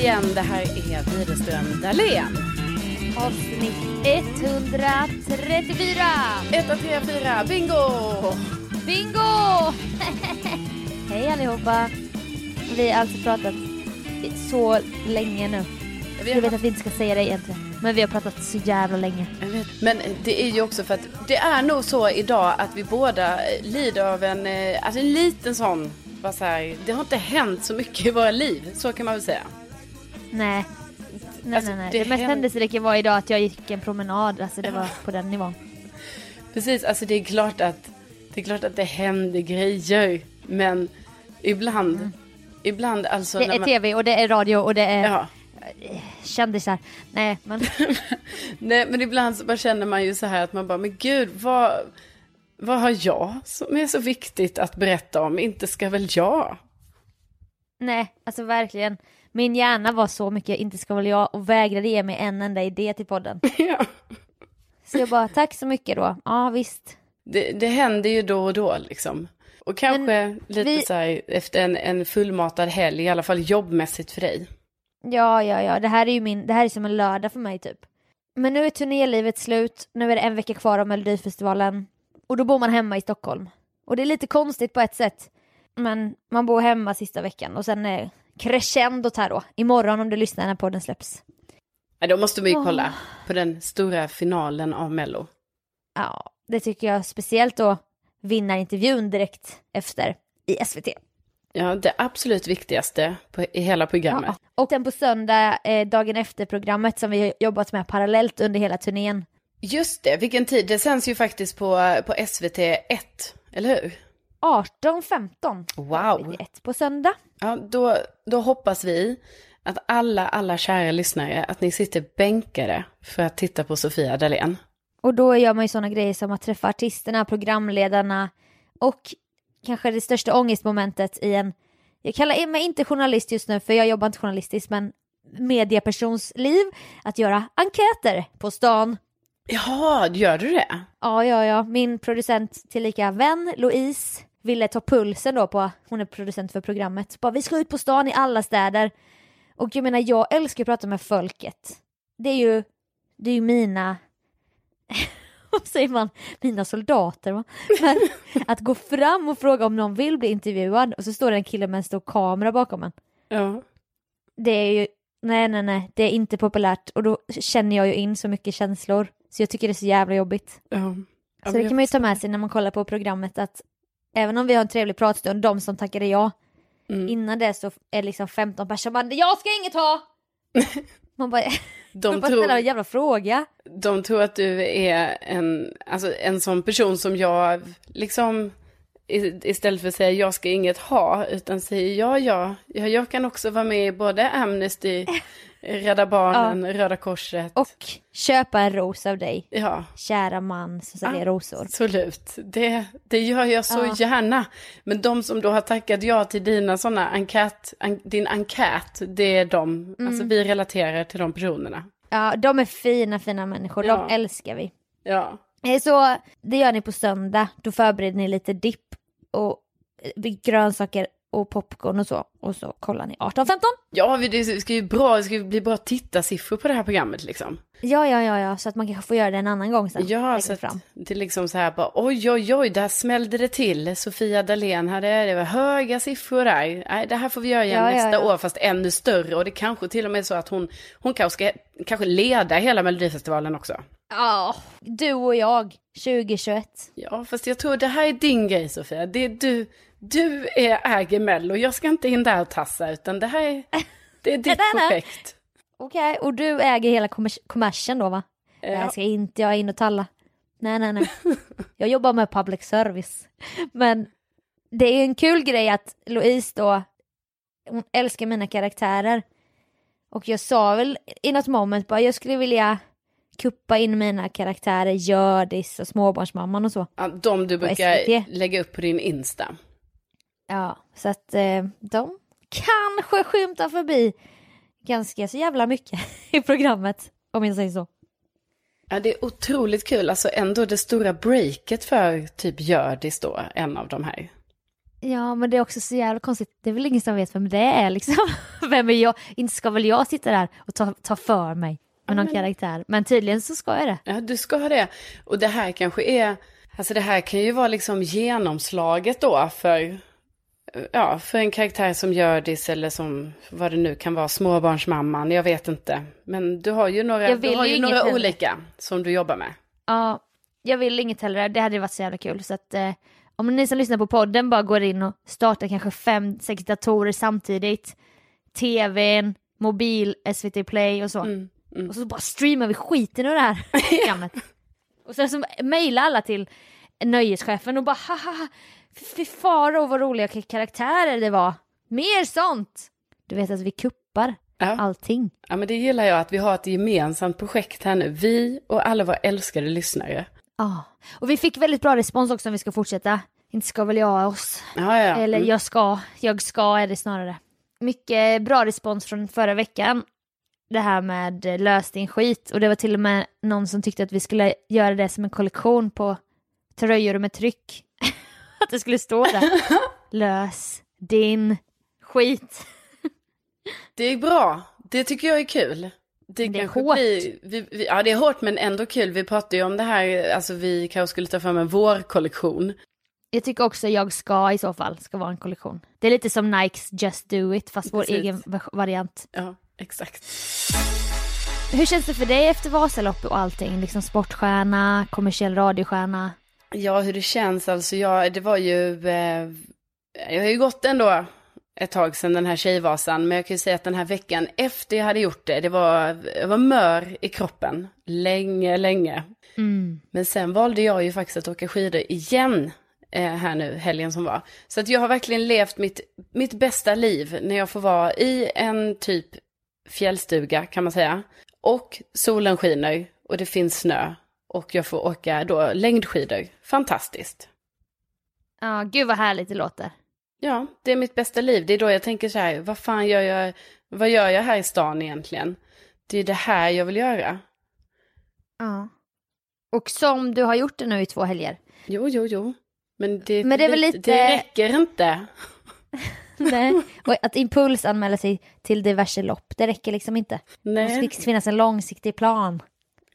Igen. Det här är Widerström Dahlén. Avsnitt 134. 1, 3, 4, bingo! Bingo! Hej allihopa. Vi har alltså pratat så länge nu. Jag har vet att vi inte ska säga det egentligen. Men vi har pratat så jävla länge. Jag vet. Men det är ju också för att det är nog så idag att vi båda lider av en, eh, alltså en liten sån, bara så här, det har inte hänt så mycket i våra liv, så kan man väl säga. Nej. Nej, Alltså, nej, nej. det Det, mest händelserika var idag att jag gick en promenad. Alltså det var på den nivån. Precis, alltså det är klart att det, är klart att det händer grejer, men ibland, ibland alltså Det är man, tv och det är radio och det är Ja. kändisar. Nej, men Nej, men ibland så bara känner man ju så här att man bara, men gud, vad, vad har jag som är så viktigt att berätta om? Inte ska väl jag? nej, alltså verkligen. Min hjärna var så mycket inte ska väl jag och vägrade ge mig en enda idé till podden. Ja. Så jag bara, tack så mycket då. Ja, visst. Det, det händer ju då och då liksom. Och kanske Men lite vi- så här efter en, en fullmatad helg, i alla fall jobbmässigt för dig. Ja, ja, ja, det här är ju min, det här är som en lördag för mig typ. Men nu är turnélivet slut, nu är det en vecka kvar av Melodifestivalen. Och då bor man hemma i Stockholm. Och det är lite konstigt på ett sätt. Men man bor hemma sista veckan och sen är crescendot här då. Imorgon om du lyssnar när podden släpps. Ja, då måste vi kolla på den stora finalen av Mello. Ja, det tycker jag speciellt då vinnarintervjun direkt efter i SVT. Ja, det absolut viktigaste på, i hela programmet. Ja. Och sen på söndag, eh, dagen efter programmet som vi har jobbat med parallellt under hela turnén. Just det, vilken tid. Det sänds ju faktiskt på, på SVT 1, eller hur? 18.15 Wow. ett på söndag. Ja, då, då hoppas vi att alla, alla kära lyssnare, att ni sitter bänkade för att titta på Sofia Dalén. Och då gör man ju sådana grejer som att träffa artisterna, programledarna och kanske det största ångestmomentet i en, jag kallar mig inte journalist just nu för jag jobbar inte journalistiskt men mediepersons liv, att göra enkäter på stan. Ja, gör du det? Ja, ja, ja, min producent tillika vän Louise ville ta pulsen då på, hon är producent för programmet, bara vi ska ut på stan i alla städer. Och jag menar jag älskar att prata med folket. Det är ju, det är ju mina vad säger man, mina soldater va? Men att gå fram och fråga om någon vill bli intervjuad och så står det en kille med en stor kamera bakom en. Ja. Det är ju Nej, nej, nej, det är inte populärt och då känner jag ju in så mycket känslor. Så jag tycker det är så jävla jobbigt. Ja. Så det kan man ju ta med sig när man kollar på programmet att även om vi har en trevlig pratstund, de som tackade ja, Mm. innan det så är liksom 15 personer bara jag ska inget ha! man bara, De bara ställa en tror, jävla fråga. de tror att du är en, alltså en sån person som jag liksom istället för att säga jag ska inget ha, utan säger ja, ja, ja jag kan också vara med i både Amnesty, Rädda Barnen, Röda Korset. Och köpa en ros av dig, Ja, kära man som säljer rosor. absolut. Det, det gör jag så Ja. gärna. Men de som då har tackat ja till dina sådana enkät, an, din enkät, det är de, Mm. alltså vi relaterar till de personerna. Ja, de är fina, fina människor, Ja. de älskar vi. Ja, Eh, Så det gör ni på söndag, då förbereder ni lite dipp och eh, grönsaker och popcorn och så. Och så kollar ni 18-15. ja det ska ju bra, det ska ju bli bra tittarsiffror på det här programmet liksom. Ja, ja, ja, ja, så att man kanske får göra det en annan gång sen. Ja, så att fram. det är liksom så här bara oj, oj, oj, där smällde det till. Sofia Dalén hade, det var höga siffror där. Nej, det här får vi göra igen Ja, ja, nästa ja. år, fast ännu större. Och det kanske till och med är så att hon, hon kanske ska kanske leda hela Melodifestivalen också. Ja, du och jag, 2021. Ja, fast jag tror det här är din grej Sofia. Det är du, du är äger Mello. Jag ska inte in där och tassa, utan det här är, det är ditt Nej, nej. projekt. Okej, och du äger hela kommers- kommersen då va? Ja. ska inte jag in och talla. Nej, nej, nej. Jag jobbar med public service. Men det är en kul grej att Louise då, hon älskar mina karaktärer. Och jag sa väl i något moment bara, jag skulle vilja kuppa in mina karaktärer, Hjördis och småbarnsmamman och så. Ja, de du brukar lägga upp på din Insta. Ja, så att eh, de kanske skymtar förbi ganska så jävla mycket i programmet, om jag säger så. Ja, det är otroligt kul. Alltså ändå det stora breaket för typ Hjördis då, en av de här. Ja, men det är också så jävla konstigt. Det är väl ingen som vet vem det är liksom. Vem är jag? Inte ska väl jag sitta där och ta, ta för mig med någon karaktär. Men tydligen så ska jag det. Ja, du ska ha det. Och det här kanske är, alltså det här kan ju vara liksom genomslaget då för, ja, för en karaktär som Hjördis eller som, vad det nu kan vara, småbarnsmamman, jag vet inte. Men du har ju några, du har ju några heller. olika som du jobbar med. Ja, jag vill inget heller. Det hade varit så jävla kul. Så att eh, om ni som lyssnar på podden bara går in och startar kanske fem, sex datorer samtidigt. TVn, mobil, SVT Play och så. Mm, Och så bara streamar vi skiten ur det här programmet. och sen så mejlar alla till nöjeschefen och bara haha, fy faro vad roliga karaktärer det var. Mer sånt! Du vet att vi kuppar Ja. allting. Ja, men det gillar jag att vi har ett gemensamt projekt här nu. Vi och alla våra älskade lyssnare. Ja, och vi fick väldigt bra respons också om vi ska fortsätta. Inte ska väl jag oss. Ja, ja. Eller Mm. jag ska, jag ska är det snarare. Mycket bra respons från förra veckan. Det här med eh, lös din skit. Och det var till och med någon som tyckte att vi skulle göra det som en kollektion på tröjor med tryck. att det skulle stå där. lös din skit. Det är bra. Det tycker jag är kul. Det, Det är hårt. blir- vi, vi, ja, det är hårt men ändå kul. Vi pratade ju om det här, alltså vi kanske skulle ta fram en vårkollektion. Jag tycker också jag ska i så fall, ska vara en kollektion. Det är lite som Nikes Just Do It, fast vår Precis. egen va- variant. Ja, exakt. Hur känns det för dig efter Vasaloppet och allting? Liksom sportstjärna, kommersiell radiostjärna. Ja, hur det känns alltså. Jag, det var ju, eh, jag har ju gått ändå ett tag sedan den här Tjejvasan. Men jag kan ju säga att den här veckan efter jag hade gjort det, det var, jag var mör i kroppen. Länge, länge. Mm. Men sen valde jag ju faktiskt att åka skidor igen eh, här nu, helgen som var. Så att jag har verkligen levt mitt, mitt bästa liv när jag får vara i en typ fjällstuga kan man säga. Och solen skiner och det finns snö. Och jag får åka då längdskidor. Fantastiskt. Ja, gud vad härligt det låter. Ja, det är mitt bästa liv. Det är då jag tänker så här, vad fan gör jag, vad gör jag här i stan egentligen? Det är det här jag vill göra. Ja. Och som du har gjort det nu i två helger. Jo, jo, jo. Men det, Men det är väl lite- det räcker inte. Nej. Och att impulsanmäla sig till diverse lopp, det räcker liksom inte. Det Nej. måste finnas en långsiktig plan.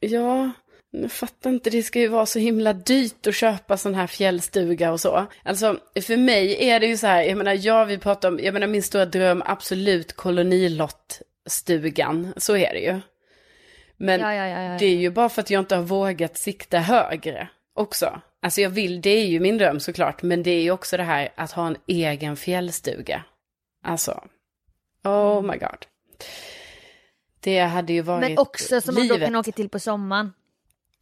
Ja, jag fattar inte. Det ska ju vara så himla dyrt att köpa sån här fjällstuga och så. Alltså, för mig är det ju så här, jag menar, jag vi pratar om, jag menar min stora dröm, absolut kolonilott fjällstugan, så är det ju. Men Ja, ja, ja, det är ju bara för att jag inte har vågat sikta högre också. Alltså jag vill, det är ju min dröm såklart, men det är ju också det här att ha en egen fjällstuga. Alltså, oh my god. Det hade ju varit Men också som man då kan åka till på sommaren.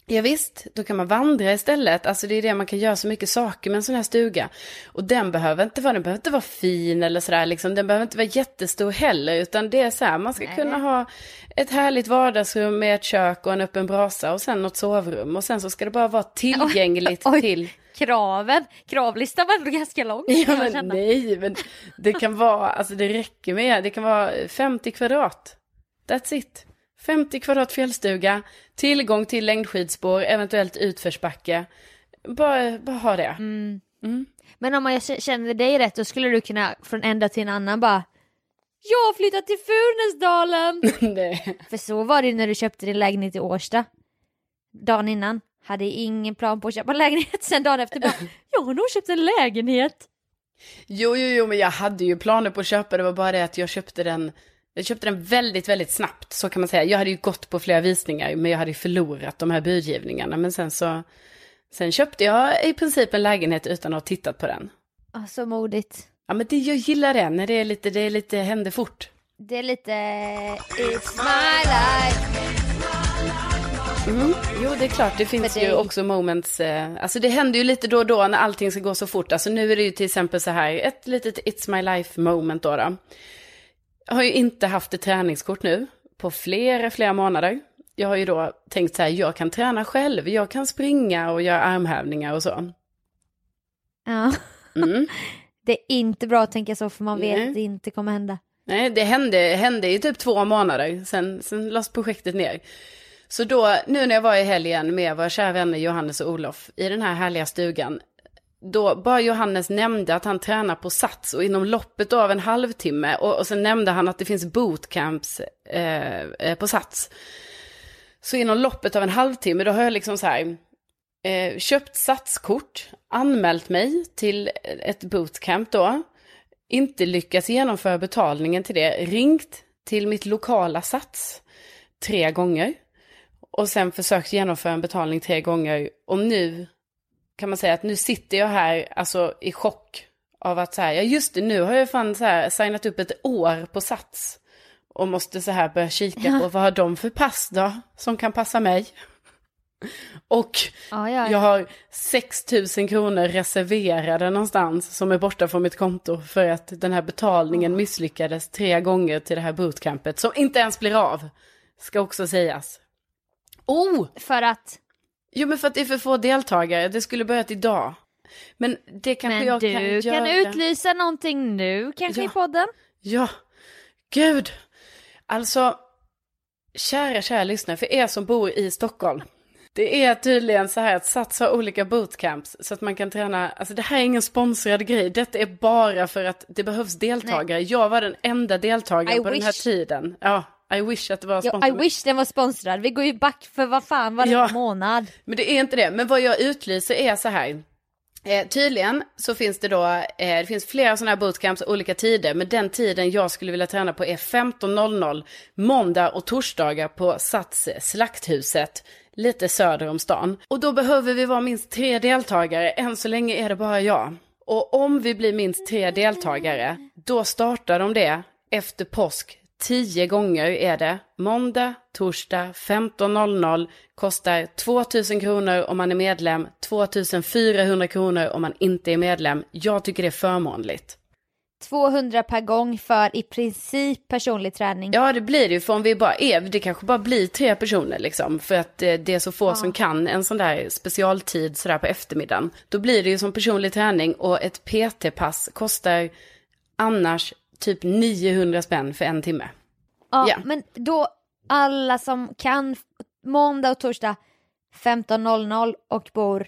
Ja, visst, då kan man vandra istället. Alltså det är det man kan göra så mycket saker med en sån här stuga. Och den behöver inte vara, den behöver inte vara fin eller sådär liksom. Den behöver inte vara jättestor heller, utan det är så här, man ska Nej. kunna ha ett härligt vardagsrum med ett kök och en öppen brasa och sen något sovrum. Och sen så ska det bara vara tillgängligt Oj. till... Kraven, kravlistan var ganska lång. Ja, men nej, men det kan vara, alltså det räcker med, det kan vara 50 kvadrat. That's it. 50 kvadrat fjällstuga, tillgång till längdskidspår, eventuellt utförsbacke. Bara, bara ha det. Mm. Mm. Men om jag känner dig rätt då skulle du kunna från en dag till en annan bara Jag har flyttat till Funäsdalen! För så var det när du köpte din lägenhet i Årsta. Dagen innan. Hade ingen plan på att köpa lägenhet, sen dagen efter bara Jag har nog köpt en lägenhet. Jo, jo, jo, men jag hade ju planer på att köpa, det var bara det att jag köpte den, jag köpte den väldigt, väldigt snabbt, så kan man säga. Jag hade ju gått på flera visningar, men jag hade ju förlorat de här budgivningarna. Men sen så, sen köpte jag i princip en lägenhet utan att ha tittat på den. Ah, så modigt. Ja, men det, jag gillar det, när det är lite, det är lite, händer fort. Det är lite It's my life. Mm. Jo, det är klart, det finns ju också moments, eh, alltså det händer ju lite då och då när allting ska gå så fort. Alltså nu är det ju till exempel så här, ett litet It's My Life moment då. då. Jag har ju inte haft ett träningskort nu på flera, flera månader. Jag har ju då tänkt så här, jag kan träna själv, jag kan springa och göra armhävningar och så. Ja. Mm. Det är inte bra att tänka så för man vet Nej. att det inte kommer hända. Nej, det hände, hände i typ två månader, sen, sen lades projektet ner. Så då, nu när jag var i helgen med våra kära vänner Johannes och Olof i den här härliga stugan, då bara Johannes nämnde att han tränar på Sats och inom loppet av en halvtimme, och, och sen nämnde han att det finns bootcamps eh, eh, på Sats. Så inom loppet av en halvtimme, då har jag liksom så här, eh, köpt satskort, anmält mig till ett bootcamp då, inte lyckats genomföra betalningen till det, ringt till mitt lokala Sats tre gånger och sen försökt genomföra en betalning tre gånger och nu kan man säga att nu sitter jag här alltså i chock av att så här, ja just det, nu har jag fan så här signat upp ett år på Sats och måste så här börja kika på vad har de för pass då som kan passa mig. Och Ja, ja, jag har 6 000 kronor reserverade någonstans som är borta från mitt konto för att den här betalningen misslyckades tre gånger till det här bootcampet som inte ens blir av. Ska också sägas. Oh! För att, Jo men för att det är för få deltagare, det skulle börjat idag. Men det kanske men jag du kan kan, göra. utlysa någonting nu kanske Ja. i podden? Ja, gud. Alltså, kära, kära lyssnare, för er som bor i Stockholm. Det är tydligen så här att Sats har olika bootcamps så att man kan träna, alltså det här är ingen sponsrad grej, detta är bara för att det behövs deltagare. Jag var den enda deltagaren I på den här wish. tiden. Ja, I wish att det var Ja, sponsrat. I wish den var sponsrad. Vi går ju back för vad fan varje Ja. månad. Men det är inte det. Men vad jag utlyser är så här. Eh, tydligen så finns det då, eh, det finns flera sådana här bootcamps olika tider. Men den tiden jag skulle vilja träna på är 15.00 måndag och torsdagar på Sats Slakthuset. Lite söder om stan. Och då behöver vi vara minst tre deltagare. Än så länge är det bara jag. Och om vi blir minst tre deltagare, då startar de det efter påsk. Tio gånger är det. Måndag, torsdag, 15.00. Kostar 2000 kronor om man är medlem. 2400 kronor om man inte är medlem. Jag tycker det är förmånligt. 200 per gång för i princip personlig träning. Ja, det blir det ju. För om vi bara är, det kanske bara blir tre personer liksom. För att eh, det är så få som kan en sån där specialtid sådär på eftermiddagen. Då blir det ju som personlig träning och ett PT-pass kostar annars typ 900 spänn för en timme. Ja, Ja. men då alla som kan måndag och torsdag 15.00 och bor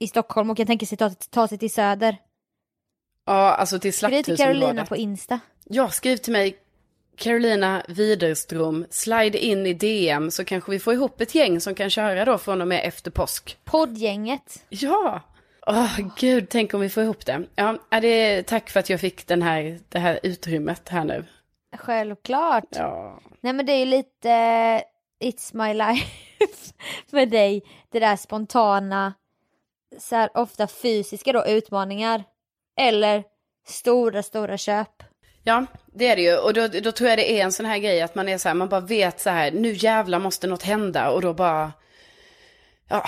i Stockholm och kan tänka sig ta, ta sig till Söder. Ja, alltså till Skriv till Carolina slakthusområdet. på Insta. Ja, skriv till mig. Carolina Widerström, slide in i DM så kanske vi får ihop ett gäng som kan köra då från och med efter påsk. Poddgänget. Ja! Åh, gud, tänk om vi får ihop det. Ja, är det tack för att jag fick den här, det här utrymmet här nu. Självklart. Ja. Nej men det är ju lite It's my life med dig. Det där spontana, så här, ofta fysiska då utmaningar. Eller stora, stora köp. Ja, det är det ju. Och då, då tror jag det är en sån här grej att man är så här, man bara vet så här, nu jävlar måste något hända och då bara, ja,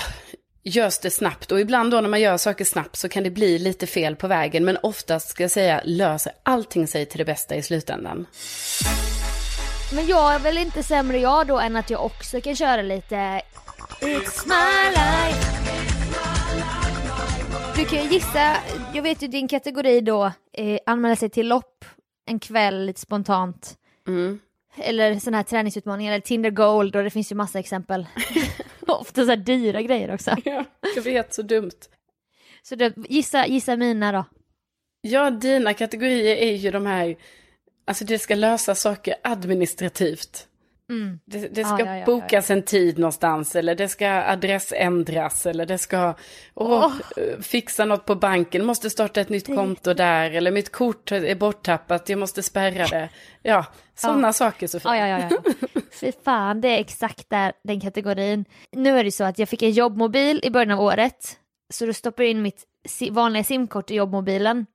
görs det snabbt. Och ibland då när man gör saker snabbt så kan det bli lite fel på vägen. Men oftast ska jag säga löser allting sig till det bästa i slutändan. Men jag är väl inte sämre jag då än att jag också kan köra lite It's my life. Du kan ju gissa, jag vet ju din kategori då, eh, anmäla sig till lopp en kväll lite spontant. Mm. Eller sådana här träningsutmaningar, eller Tinder Gold och det finns ju massa exempel. Ofta så här dyra grejer också. Ja, jag vet, så dumt. Så då, gissa, gissa mina då. Ja, dina kategorier är ju de här, alltså det ska lösa saker administrativt. Mm. Det, det Ja, ska ja, ja, ja, bokas en tid någonstans eller det ska adressändras eller det ska Åh. eh, fixa något på banken, måste starta ett nytt konto där eller mitt kort är borttappat, jag måste spärra det. Ja, sådana saker Sofia. Ja, ja, ja. ja. Fy fan, det är exakt där, den kategorin. Nu är det så att jag fick en jobbmobil i början av året. Så då stoppar jag in mitt vanliga simkort i jobbmobilen.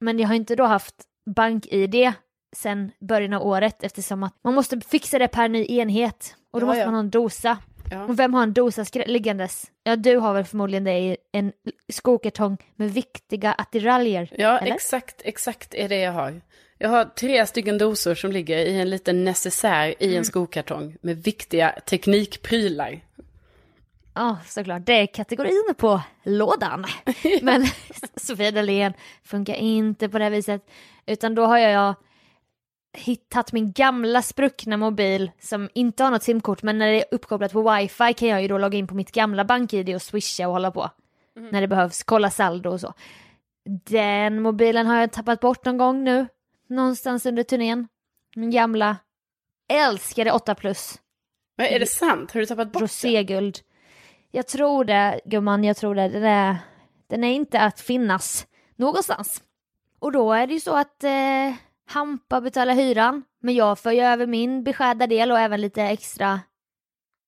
Men jag har inte då haft bank-id sen början av året eftersom att man måste fixa det per ny enhet. Och då Ja, måste ja. man ha en dosa. Ja. Och vem har en dosa liggandes? Ja, du har väl förmodligen det i en skokartong med viktiga attiraljer? Ja, eller? exakt, exakt är det jag har. Jag har tre stycken dosor som ligger i en liten necessär i Mm. en skokartong med viktiga teknikprylar. Ja, såklart. Det är kategorin på lådan. Men Sofia Dalén funkar inte på det här viset. Utan då har jag hittat min gamla spruckna mobil som inte har något simkort men när det är uppkopplat på wifi kan jag ju då logga in på mitt gamla bank-id och swisha och hålla på. När det behövs, kolla saldo och så. Den mobilen har jag tappat bort någon gång nu. Någonstans under turnén. Min gamla älskade 8 plus. Men är det sant? Har du tappat bort den? Roséguld. Jag tror det, gumman, jag tror det. Den är, den är inte att finnas någonstans. Och då är det ju så att eh, Hampa betalar hyran, men jag får ju över min beskärda del och även lite extra,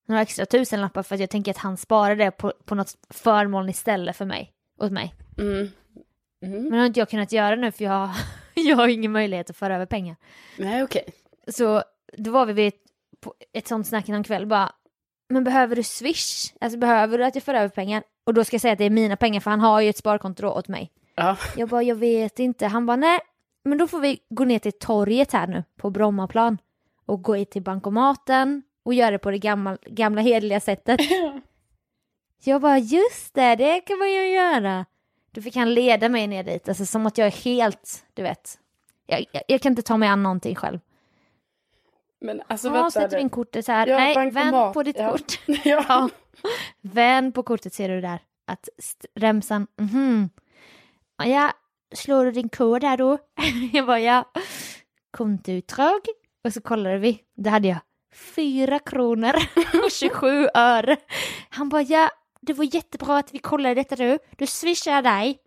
några extra tusenlappar för att jag tänker att han sparar det på, på något förmån istället för mig, åt mig. Mm. Men det har inte jag kunnat göra nu för jag, jag har ingen möjlighet att föra över pengar. Nej, okej. Så då var vi vid ett, på ett sånt snack någon kväll bara, men behöver du swish? Alltså behöver du att jag för över pengar? Och då ska jag säga att det är mina pengar för han har ju ett sparkonto åt mig. Ja. Jag bara, jag vet inte. Han bara, nej, men då får vi gå ner till torget här nu på Brommaplan och gå in till bankomaten och göra det på det gamla, gamla hederliga sättet. Jag bara, just det, det kan man ju göra. Då fick han leda mig ner dit, alltså som att jag är helt, du vet. Jag, jag, jag kan inte ta mig an någonting själv. Men alltså Ja, vänta. sätter in kortet så här. Ja, Nej, vänd på ditt ja. kort. Ja. ja. Vänd på kortet ser du där. Att remsan, mhm. Ja, slår du din kod här då? jag bara ja. Kontoutdrag. Och så kollade vi. Det hade jag. Fyra kronor och 27 öre. Han bara ja, det var jättebra att vi kollade detta du. Du swishar dig.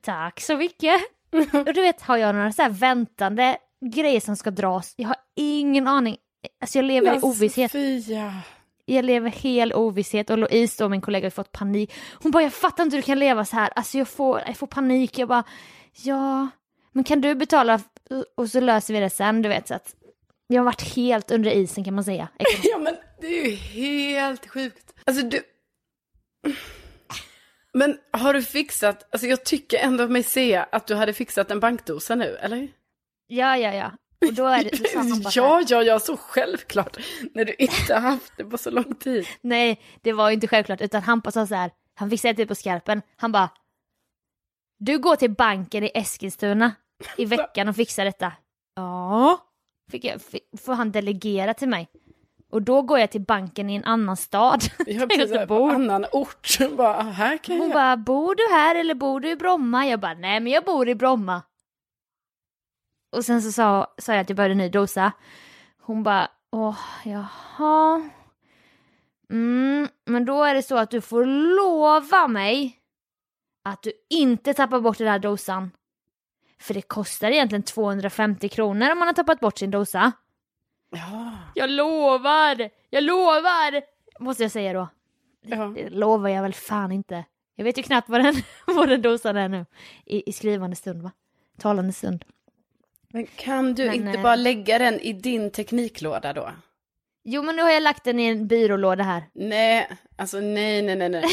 Tack så mycket. Och du vet, har jag några så här väntande grejer som ska dras? Jag har ingen aning. Alltså jag lever i ovisshet. Sofia. Jag lever hel ovisshet och Louise då, min kollega, har fått panik. Hon bara, jag fattar inte hur du kan leva så här. Alltså jag får, jag får panik. Jag bara, ja, men kan du betala och så löser vi det sen, du vet. Så att jag har varit helt under isen kan man säga. Ja, men det är ju helt sjukt. Alltså du... Men har du fixat, alltså jag tycker ändå mig se att du hade fixat en bankdosa nu, eller? Ja, ja, ja. Och då är det, bara Ja, ja, ja, så självklart. När du inte haft det på så lång tid. Nej, det var ju inte självklart, utan Hampa sa så här, han fick säga det på skarpen, han bara, du går till banken i Eskilstuna i veckan och fixar detta. Ja, fick jag, fick, får han delegera till mig. Och då går jag till banken i en annan stad. Jag precis på annan ort. Bara, "Ah, här kan Hon jag. bara, bor du här eller bor du i Bromma? Jag bara, nej men jag bor i Bromma. Och sen så sa, sa jag att jag behövde en ny dosa. Hon bara, åh, jaha. Mm, men då är det så att du får lova mig att du inte tappar bort den här dosan. För det kostar egentligen 250 kronor om man har tappat bort sin dosa. Ja. Jag lovar! Jag lovar! Måste jag säga då. Ja. Det lovar jag väl fan inte. Jag vet ju knappt vad den, vad den dosan är nu. I, I skrivande stund va? Talande stund. Men kan du Men, inte eh, bara lägga den i din tekniklåda då? Jo men nu har jag lagt den i en byrålåda här. Nej, alltså nej, nej, nej, nej.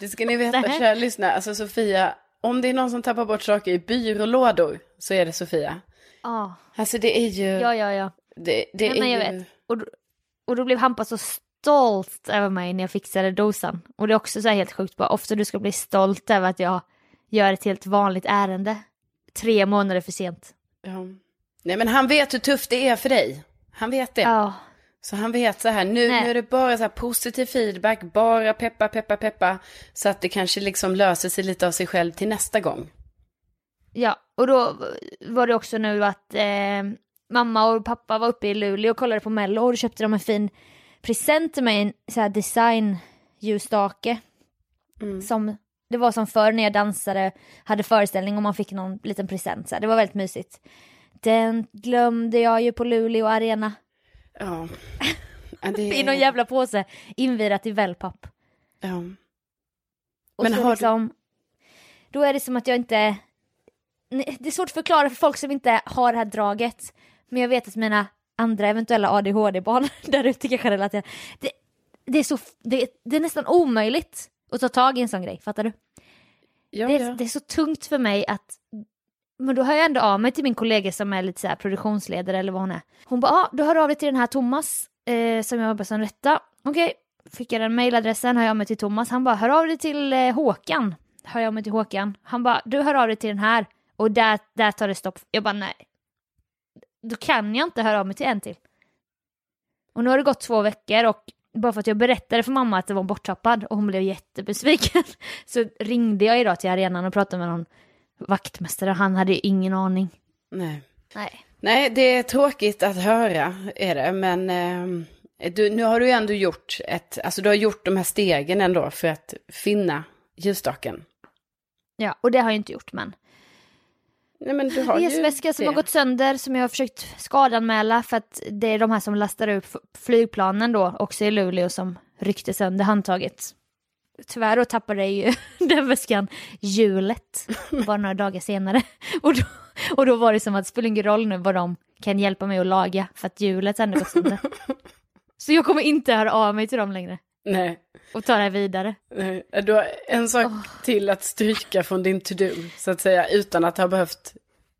Det ska ni veta, kära lyssnare. Alltså Sofia, om det är någon som tappar bort saker i byrålådor så är det Sofia. Ja, Alltså det är ju... ja, ja. ja. Det, det Nej, är men jag ju... vet. Och, och då blev Hampa så stolt över mig när jag fixade dosan. Och det är också så här helt sjukt bara, ofta du ska bli stolt över att jag gör ett helt vanligt ärende. Tre månader för sent. Ja. Nej men han vet hur tufft det är för dig. Han vet det. Ja, Så han vet så här, nu, Nej. nu är det bara så här positiv feedback, bara peppa, peppa, peppa. Så att det kanske liksom löser sig lite av sig själv till nästa gång. ja. och då var det också nu att eh, mamma och pappa var uppe i Luleå och kollade på Mello och då köpte de en fin present till mig, en så här design ljusstake. Mm. Som, det var som förr när jag dansade, hade föreställning och man fick någon liten present. Så här. Det var väldigt mysigt. Den glömde jag ju på Luleå arena. Ja. Det I någon jävla påse invirat i wellpapp. Ja. Och Men så har liksom, Då är det som att jag inte... Det är svårt att förklara för folk som inte har det här draget. Men jag vet att mina andra eventuella ADHD-barn där ute kanske relaterar. Det, det, är så, det, det är nästan omöjligt att ta tag i en sån grej, fattar du? Ja, det, ja. det är så tungt för mig att... Men då hör jag ändå av mig till min kollega som är lite så här produktionsledare eller vad hon är. Hon bara, ah, du hör av dig till den här Thomas eh, som jag jobbar som rätta. Okej, fick jag den mailadressen, hör jag av mig till Thomas. Han bara, hör av dig till eh, Håkan. Hör jag av mig till Håkan. Han bara, du hör av dig till den här. Och där, där tar det stopp. Jag bara, nej. Då kan jag inte höra av mig till en till. Och nu har det gått två veckor och bara för att jag berättade för mamma att det var borttappad och hon blev jättebesviken så ringde jag idag till arenan och pratade med någon vaktmästare och han hade ju ingen aning. Nej. Nej. Nej, det är tråkigt att höra, är det. Men eh, du, nu har du ju ändå gjort ett, alltså du har gjort de här stegen ändå för att finna ljusstaken. Ja, och det har jag inte gjort men. Nej, men du har ju Resväska som det. har gått sönder som jag har försökt skadanmäla för att det är de här som lastar upp flygplanen då, också i Luleå, som ryckte sönder handtaget. Tyvärr då tappade jag ju den väskan hjulet bara några dagar senare. Och då, och då var det som att det spelar ingen roll nu vad de kan hjälpa mig att laga för att hjulet ändå gått sönder. Så jag kommer inte höra av mig till dem längre Nej, och ta det här vidare. nej. Du har en sak till att stryka från din to-do, så att säga, utan att ha behövt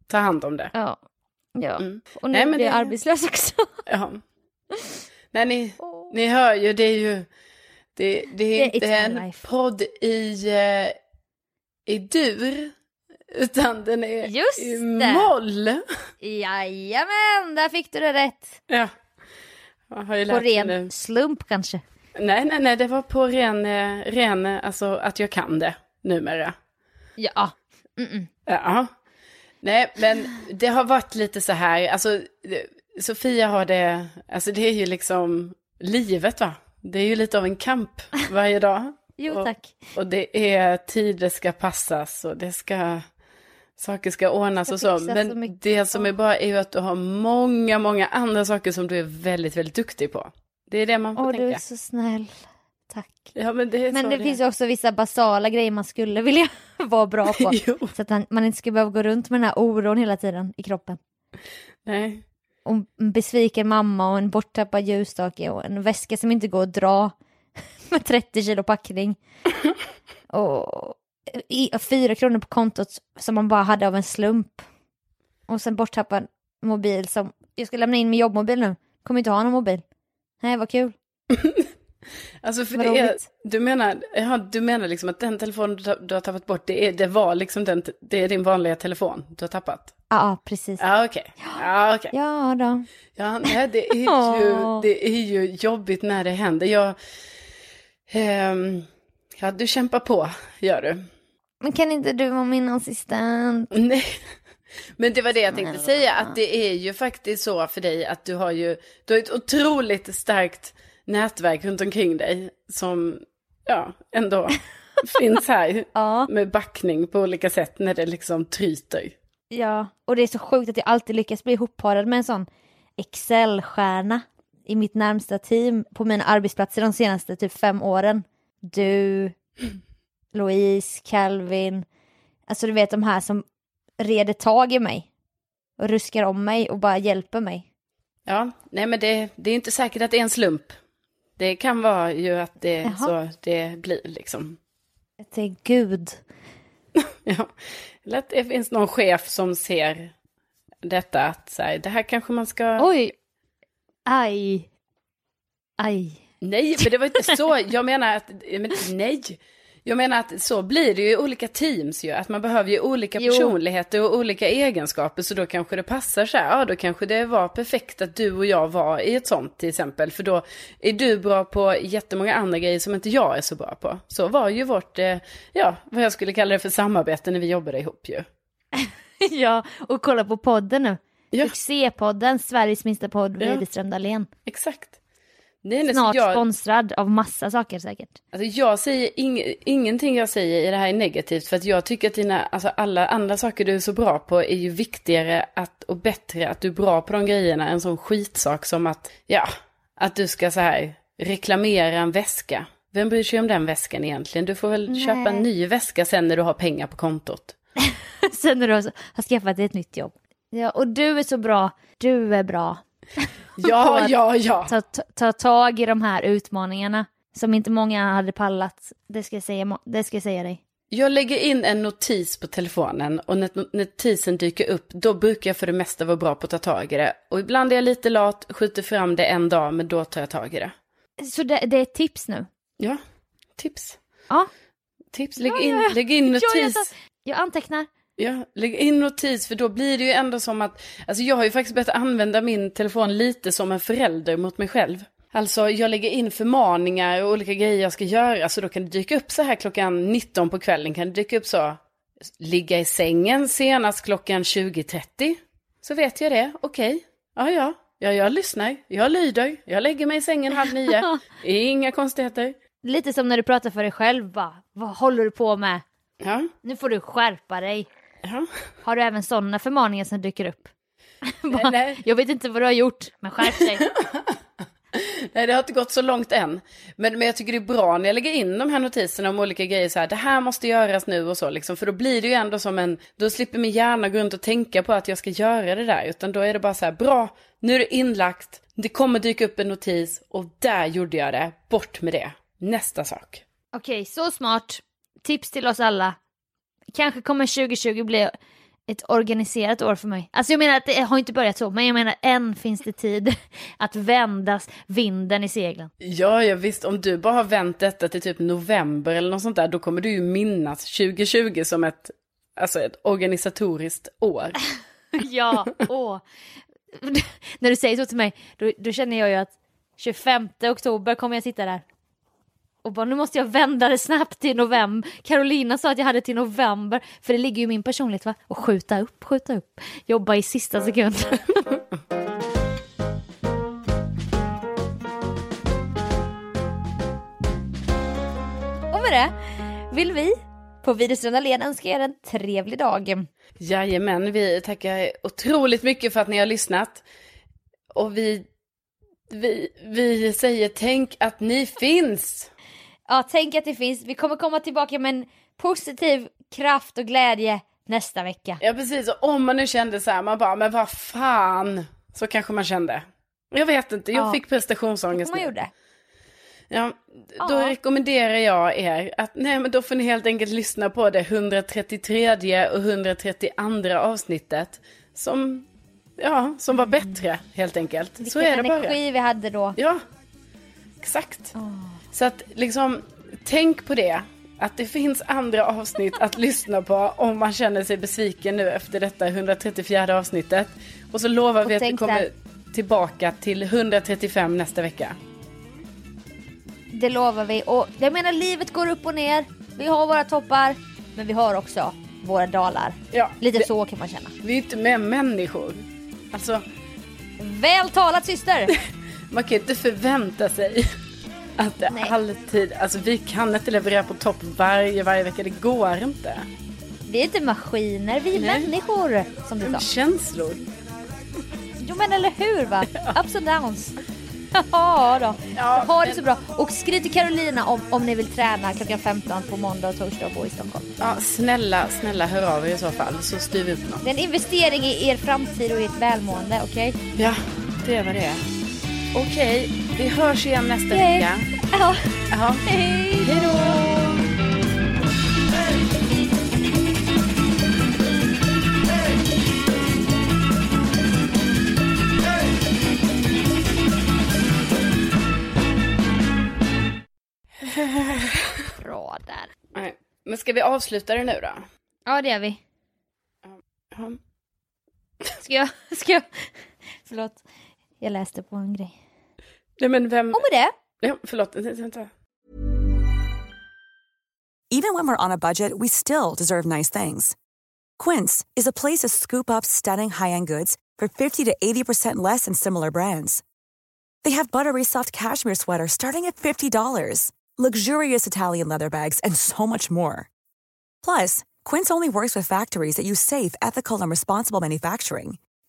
ta hand om det. Ja. ja. Mm. Och nu Nej, men blir jag det- arbetslös också. Ja. Nej, ni, ni hör ju, det är ju, det, det är inte en Life. podd i, eh, i dur, utan den är Just i det. moll. Jajamän, där fick du det rätt. Ja. På ren nu. slump kanske. Nej, nej, nej, det var på ren, eh, ren, eh, alltså att jag kan det numera. Ja. Mm-mm. Ja. Nej, men det har varit lite så här, alltså det- Sofia har det, alltså det är ju liksom livet va? Det är ju lite av en kamp varje dag. Jo tack. Och det är tider ska passas och det ska, saker ska ordnas och så. Men så det som är bra är ju att du har många, många andra saker som du är väldigt, väldigt duktig på. Det är det man får Åh, du tänka. är så snäll. Tack. Ja, men det är Men det är. finns ju också vissa basala grejer man skulle vilja vara bra på. Så att man inte ska behöva gå runt med den här oron hela tiden i kroppen. nej. Och en besviken mamma och en borttappad ljusstake och en väska som inte går att dra med 30 kilo packning. Och fyra kronor på kontot som man bara hade av en slump. Och sen borttappad mobil som, jag ska lämna in min jobbmobil nu, kommer inte ha någon mobil. Nej, vad kul. Alltså för Vad det är, du menar, ja, du menar liksom att den telefonen du, du har tappat bort, det, är, det var liksom den, det är din vanliga telefon du har tappat? Ja, precis. Ja, okej. Ja, okej. Ja då. Ja, nej, det är ju, det är ju jobbigt när det händer. Jag, ehm, ja, du kämpar på, gör du. Men kan inte du vara min assistent? Nej. Men det var det jag tänkte säga, att det är ju faktiskt så för dig att du har ju, du har ett otroligt starkt nätverk runt omkring dig som, ja, ändå finns här Ja. med backning på olika sätt när det liksom tryter. Ja, och det är så sjukt att jag alltid lyckas bli ihopparad med en sån Excel-stjärna i mitt närmsta team på mina arbetsplatser de senaste typ fem åren. Du, Louise, Calvin, alltså du vet de här som reder tag i mig och ruskar om mig och bara hjälper mig. Ja, nej men det, det är inte säkert att det är en slump. Det kan vara ju att det Jaha. så det blir liksom. Att det är Gud. Ja. Eller att det finns någon chef som ser detta att så här, det här kanske man ska... Oj! Aj. Aj. Nej, men det var inte så. Jag menar att, men nej. Jag menar att så blir det ju i olika teams ju. Att man behöver ju olika Jo. personligheter och olika egenskaper. Så då kanske det passar så här. Ja, då kanske det var perfekt att du och jag var i ett sånt till exempel. För då är du bra på jättemånga andra grejer som inte jag är så bra på. Så var ju vårt, eh, ja, vad jag skulle kalla det för samarbete när vi jobbade ihop ju. ja, och kolla på podden nu. Ja. Succépodden, Sveriges minsta podd, Ja. Widerström Dahlén. Exakt. Nej, så Snart jag, sponsrad av massa saker säkert. Alltså jag säger ing, ingenting jag säger i det här är negativt för att jag tycker att dina, alltså alla andra saker du är så bra på är ju viktigare att, och bättre att du är bra på de grejerna än sån skitsak som att, ja, att du ska så här reklamera en väska. Vem bryr sig om den väskan egentligen? Du får väl Nej. köpa en ny väska sen när du har pengar på kontot. Sen när du har, har skaffat dig ett nytt jobb. Ja, och du är så bra. Du är bra. Ja, att ja, ja. Ta, ta, ta tag i de här utmaningarna som inte många hade pallat. Det ska jag säga, det ska jag säga dig. Jag lägger in en notis på telefonen och när notisen dyker upp då brukar jag för det mesta vara bra på att ta tag i det. Och ibland är jag lite lat, skjuter fram det en dag men då tar jag tag i det. Så det, det är ett tips nu. Ja, tips. Ja, Tips, lägg Ja, in, ja, ja. lägg in Ja, notis. jag tar- jag antecknar. Ja, lägg in notis för då blir det ju ändå som att, alltså jag har ju faktiskt börjat använda min telefon lite som en förälder mot mig själv. Alltså jag lägger in förmaningar och olika grejer jag ska göra, så då kan det dyka upp så här klockan 19 på kvällen, kan det dyka upp så, ligga i sängen senast klockan 20.30. Så vet jag det, okej, ja ja, ja jag lyssnar, jag lyder, jag lägger mig i sängen halv nio, inga konstigheter. Lite som när du pratar för dig själv bara. Vad håller du på med? Ja, Nu får du skärpa dig. Ja. Har du även sådana förmaningar som dyker upp? Bara, nej. Jag vet inte vad du har gjort, men skärp dig. Nej, det har inte gått så långt än. Men, men jag tycker det är bra när jag lägger in de här notiserna om olika grejer så här, det här måste göras nu och så liksom. För då blir det ju ändå som en, då slipper min hjärna gå runt och tänka på att jag ska göra det där. Utan då är det bara så här, bra, nu är det inlagt, det kommer dyka upp en notis och där gjorde jag det, bort med det. Nästa sak. Okej, så smart. Tips till oss alla. Kanske kommer 2020 bli ett organiserat år för mig. Alltså jag menar att det har inte börjat så, men jag menar än finns det tid att vändas vinden i seglen. Ja, ja visst, om du bara har vänt detta till typ november eller något sånt där, då kommer du ju minnas 2020 som ett, alltså ett organisatoriskt år. Ja, åh. När du säger så till mig, då, då känner jag ju att 25 oktober kommer jag sitta där. Och bara, nu måste jag vända det snabbt till november. Carolina sa att jag hade till november, för det ligger ju i min personlighet va? Och skjuta upp, skjuta upp. Jobba i sista sekund. Och med det vill vi på Widerström Dahlén önska er en trevlig dag. Jajamän, vi tackar otroligt mycket för att ni har lyssnat. Och vi, vi, vi säger tänk att ni finns. Ja, tänk att det finns. Vi kommer komma tillbaka med en positiv kraft och glädje nästa vecka. Ja, precis. Och om man nu kände så här, man bara, men vad fan, så kanske man kände. Jag vet inte, jag Ja. fick prestationsångest Man gjorde. Ja, då Ja. rekommenderar jag er att nej men då får ni helt enkelt lyssna på det 133 och 132 avsnittet som, ja, som var bättre helt enkelt. så Vilken är det bara. energi vi hade då. Ja, exakt. Så att liksom, tänk på det. Att det finns andra avsnitt att lyssna på om man känner sig besviken nu efter detta 134 avsnittet. Och så lovar Och vi att vi kommer där. tillbaka till 135 nästa vecka. Det lovar vi. Och jag menar, livet går upp och ner. Vi har våra toppar, men vi har också våra dalar. Ja, Lite det- så kan man känna. Vi är inte med människor. Alltså, Väl talat syster! man kan ju inte förvänta sig att det Nej. alltid, alltså vi kan inte leverera på topp varje, varje vecka, det går inte. Vi är inte maskiner, vi är Nej. människor som du sa. Känslor. Jo men eller hur va? Ups and downs. Ja då. Ja, ha det men- så bra. Och skriv till Carolina om, om ni vill träna klockan 15 på måndag och torsdag och bo i Stockholm. Ja, snälla, snälla hör av er i så fall så styr vi upp något. Det är en investering i er framtid och i ert välmående, okej? Ja, det är vad det är. Okej, vi hörs igen nästa Okej. vecka. Ja. Ja. Hej Hej då! Bra där. Nej. Men ska vi avsluta det nu då? Ja det gör vi. Ja. Ska jag, ska jag, förlåt. Jag läste på en grej. Nej men vem... Och med det, Ja, förlåt, vänta. Even when we're on a budget, we still deserve nice things. Quince is a place to scoop up stunning high-end goods for 50 to 80% less than similar brands. They have buttery soft cashmere sweaters starting at $50, luxurious Italian leather bags, and so much more. Plus, Quince only works with factories that use safe, ethical, and responsible manufacturing.